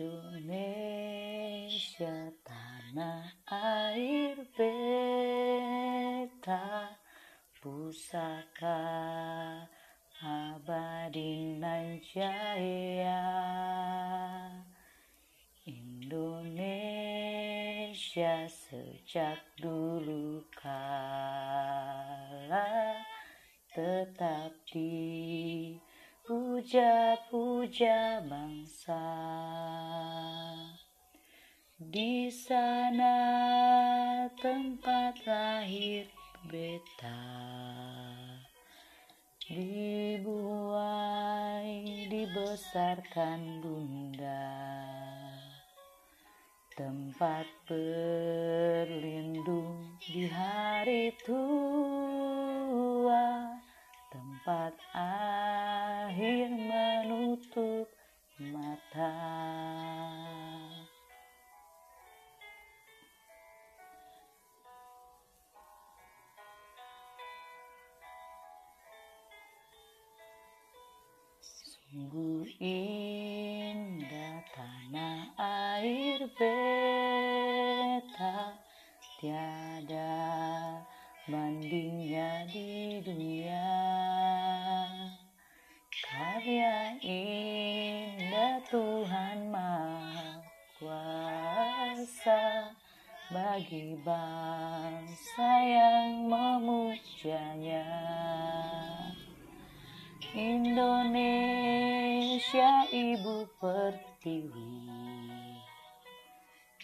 Indonesia tanah air beta pusaka abadi nan jaya Indonesia sejak dulu kala tetap dipuja-puja bangsa. Di sana tempat lahir beta. Dibuai dibesarkan bunda. Tempat berlindung di hari tua. Tempat akhir menutup mata. Sungguh Bagi bangsa yang memujanya. Indonesia ibu pertiwi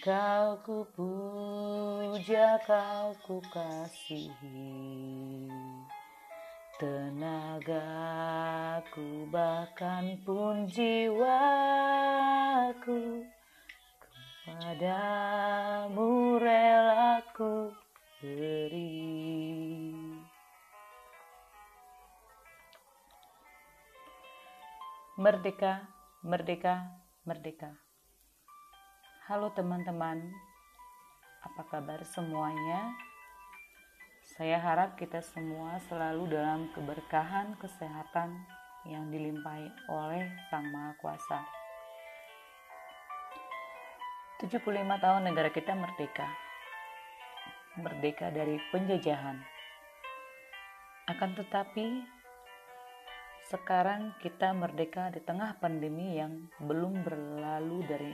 Kau ku puja, kau ku kasihi Tenagaku bahkan pun jiwaku Kepadamu relaku beri Merdeka, merdeka, merdeka. Halo teman-teman, apa kabar semuanya? Saya harap kita semua selalu dalam keberkahan kesehatan yang dilimpahi oleh Sang Maha Kuasa. 75 tahun negara kita merdeka. Merdeka dari penjajahan. Akan tetapi sekarang kita merdeka di tengah pandemi yang belum berlalu dari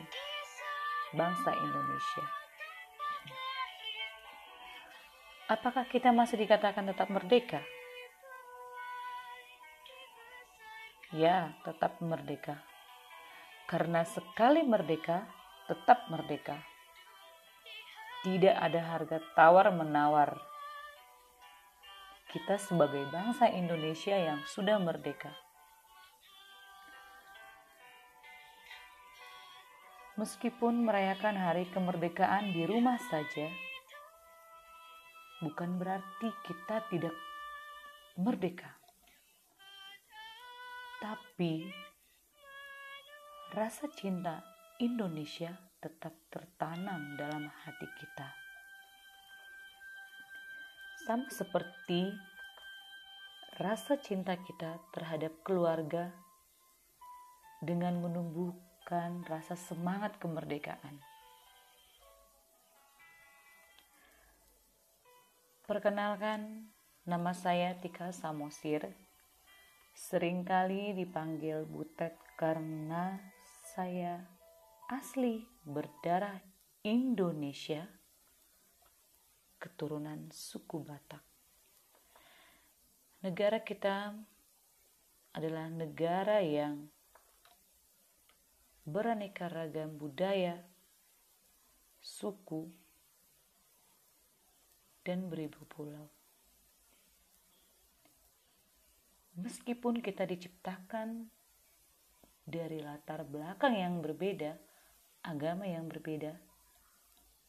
bangsa Indonesia. Apakah kita masih dikatakan tetap merdeka? Ya, tetap merdeka. Karena sekali merdeka, tetap merdeka. Tidak ada harga tawar-menawar kita sebagai bangsa Indonesia yang sudah merdeka. Meskipun merayakan hari kemerdekaan di rumah saja, bukan berarti kita tidak merdeka. Tapi rasa cinta Indonesia tetap tertanam dalam hati kita sama seperti rasa cinta kita terhadap keluarga dengan menumbuhkan rasa semangat kemerdekaan. Perkenalkan, nama saya Tika Samosir. Seringkali dipanggil Butet karena saya asli berdarah Indonesia keturunan suku Batak. Negara kita adalah negara yang beraneka ragam budaya, suku, dan beribu pulau. Meskipun kita diciptakan dari latar belakang yang berbeda, agama yang berbeda,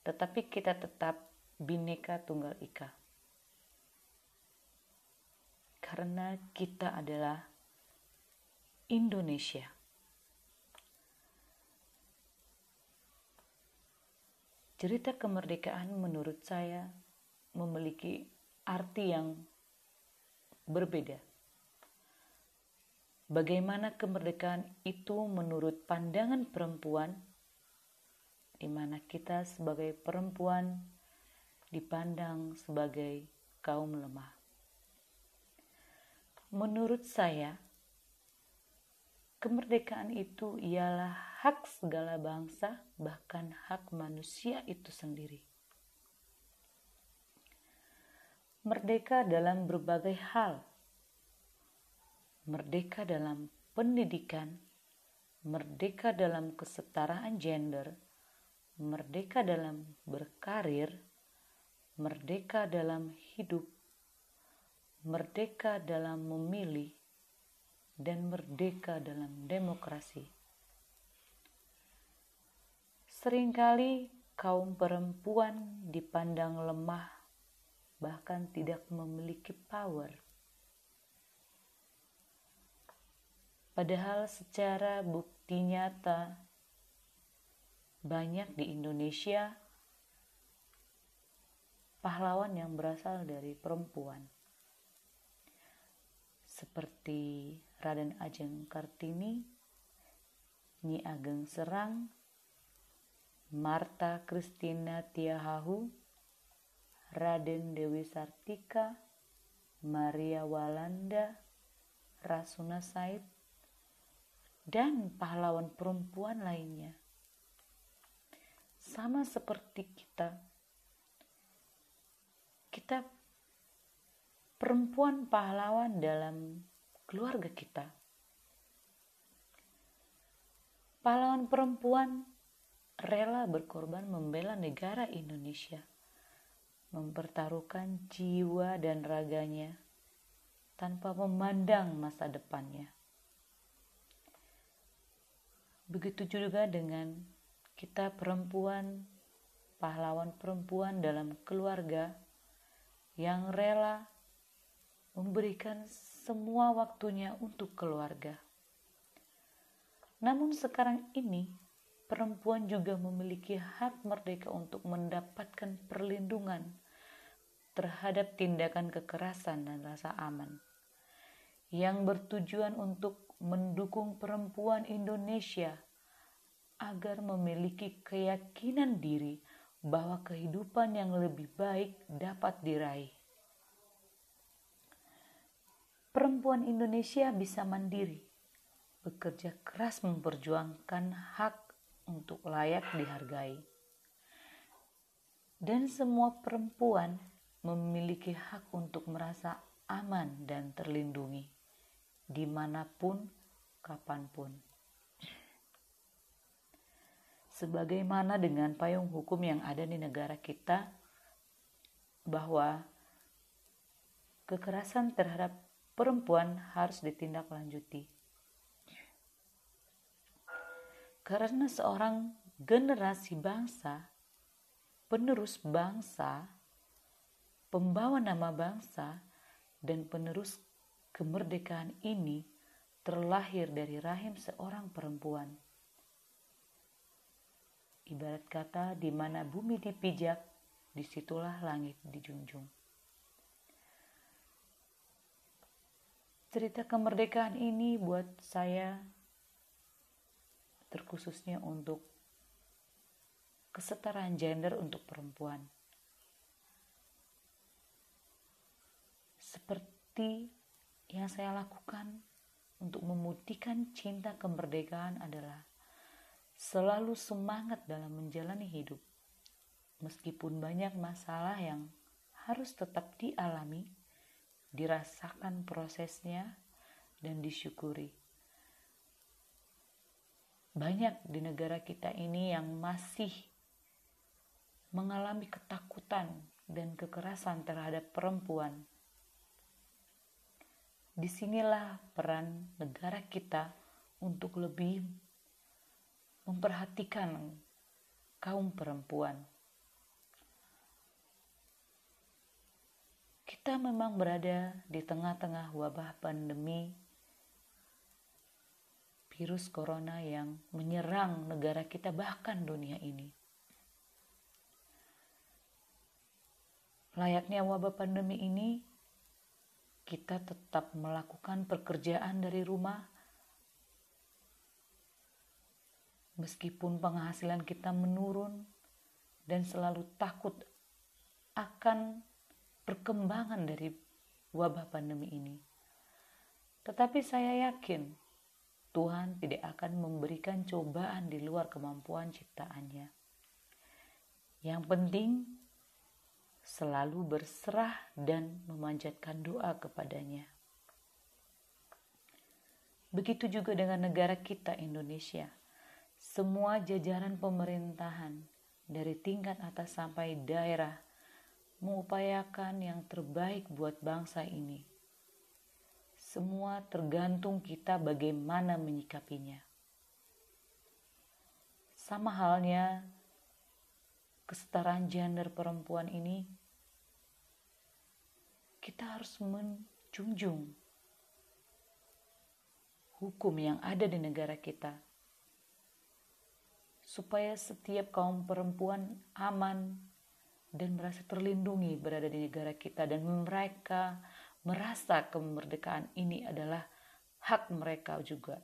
tetapi kita tetap Bhinneka Tunggal Ika. Karena kita adalah Indonesia. Cerita kemerdekaan menurut saya memiliki arti yang berbeda. bagaimana kemerdekaan itu menurut pandangan perempuan, di mana kita sebagai perempuan dipandang sebagai kaum lemah. Menurut saya, kemerdekaan itu ialah hak segala bangsa, bahkan hak manusia itu sendiri. Merdeka dalam berbagai hal, merdeka dalam pendidikan, merdeka dalam kesetaraan gender, merdeka dalam berkarir, merdeka dalam hidup, merdeka dalam memilih, dan merdeka dalam demokrasi. Seringkali kaum perempuan dipandang lemah, bahkan tidak memiliki power. Padahal secara bukti nyata banyak di Indonesia pahlawan yang berasal dari perempuan seperti Raden Ajeng Kartini, Nyi Ageng Serang, Marta Kristina Tiahahu, Raden Dewi Sartika, Maria Walanda, Rasuna Said, dan pahlawan perempuan lainnya. Sama seperti kita, kita perempuan pahlawan dalam keluarga kita. Pahlawan perempuan rela berkorban membela negara Indonesia, mempertaruhkan jiwa dan raganya tanpa memandang masa depannya. Begitu juga dengan kita perempuan, pahlawan perempuan dalam keluarga yang rela memberikan semua waktunya untuk keluarga. Namun sekarang ini, perempuan juga memiliki hak merdeka untuk mendapatkan perlindungan terhadap tindakan kekerasan dan rasa aman yang bertujuan untuk mendukung perempuan Indonesia agar memiliki keyakinan diri bahwa kehidupan yang lebih baik dapat diraih perempuan Indonesia bisa mandiri, bekerja keras memperjuangkan hak untuk layak dihargai. Dan semua perempuan memiliki hak untuk merasa aman dan terlindungi di mana pun, kapan pun. Sebagaimana dengan payung hukum yang ada di negara kita, bahwa kekerasan terhadap perempuan harus ditindaklanjuti. Karena seorang generasi bangsa, penerus bangsa, pembawa nama bangsa, dan penerus kemerdekaan ini terlahir dari rahim seorang perempuan. Ibarat kata, di mana bumi dipijak, di situlah langit dijunjung. cerita kemerdekaan ini buat saya terkhususnya untuk kesetaraan gender untuk perempuan. Seperti yang saya lakukan untuk memutikan cinta kemerdekaan adalah selalu semangat dalam menjalani hidup. Meskipun banyak masalah yang harus tetap dialami, dirasakan prosesnya, dan disyukuri. Banyak di negara kita ini yang masih mengalami ketakutan dan kekerasan terhadap perempuan. Di sinilah peran negara kita untuk lebih memperhatikan kaum perempuan. Kita memang berada di tengah-tengah wabah pandemi virus corona yang menyerang negara kita, bahkan dunia ini. Layaknya wabah pandemi ini, kita tetap melakukan pekerjaan dari rumah meskipun penghasilan kita menurun dan selalu takut akan perkembangan dari wabah pandemi ini. Tetapi saya yakin Tuhan tidak akan memberikan cobaan di luar kemampuan ciptaannya. Yang penting selalu berserah dan memanjatkan doa kepadanya. Begitu juga dengan negara kita Indonesia. Semua jajaran pemerintahan dari tingkat atas sampai daerah mengupayakan yang terbaik buat bangsa ini. Semua tergantung kita bagaimana menyikapinya. Sama halnya kesetaraan gender perempuan ini, kita harus menjunjung hukum yang ada di negara kita, supaya setiap kaum perempuan aman dan merasa terlindungi berada di negara kita dan mereka merasa kemerdekaan ini adalah hak mereka juga.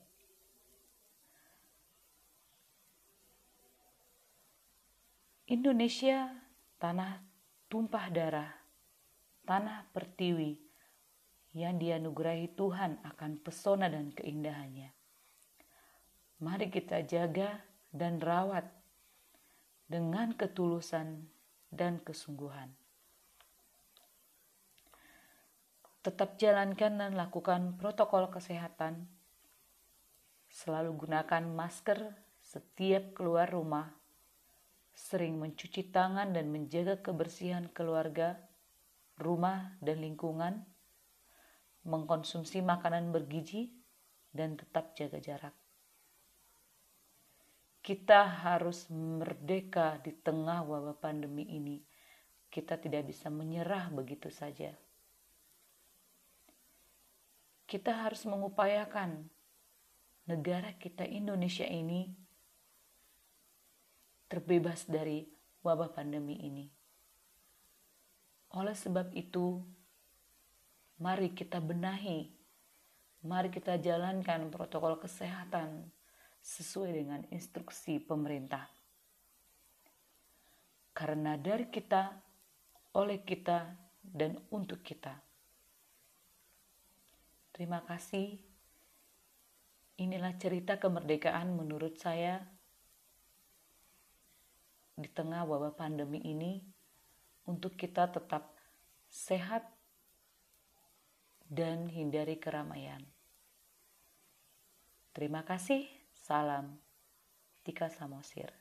Indonesia tanah tumpah darah, tanah pertiwi yang dianugerahi Tuhan akan pesona dan keindahannya. Mari kita jaga dan rawat dengan ketulusan dan kesungguhan. Tetap jalankan dan lakukan protokol kesehatan. Selalu gunakan masker setiap keluar rumah. Sering mencuci tangan dan menjaga kebersihan keluarga, rumah, dan lingkungan. Mengkonsumsi makanan bergizi dan tetap jaga jarak kita harus merdeka di tengah wabah pandemi ini. Kita tidak bisa menyerah begitu saja. Kita harus mengupayakan negara kita Indonesia ini terbebas dari wabah pandemi ini. Oleh sebab itu, mari kita benahi, mari kita jalankan protokol kesehatan sesuai dengan instruksi pemerintah. Karena dari kita, oleh kita, dan untuk kita. Terima kasih. Inilah cerita kemerdekaan menurut saya di tengah wabah pandemi ini untuk kita tetap sehat dan hindari keramaian. Terima kasih. Salam, Tika Samosir.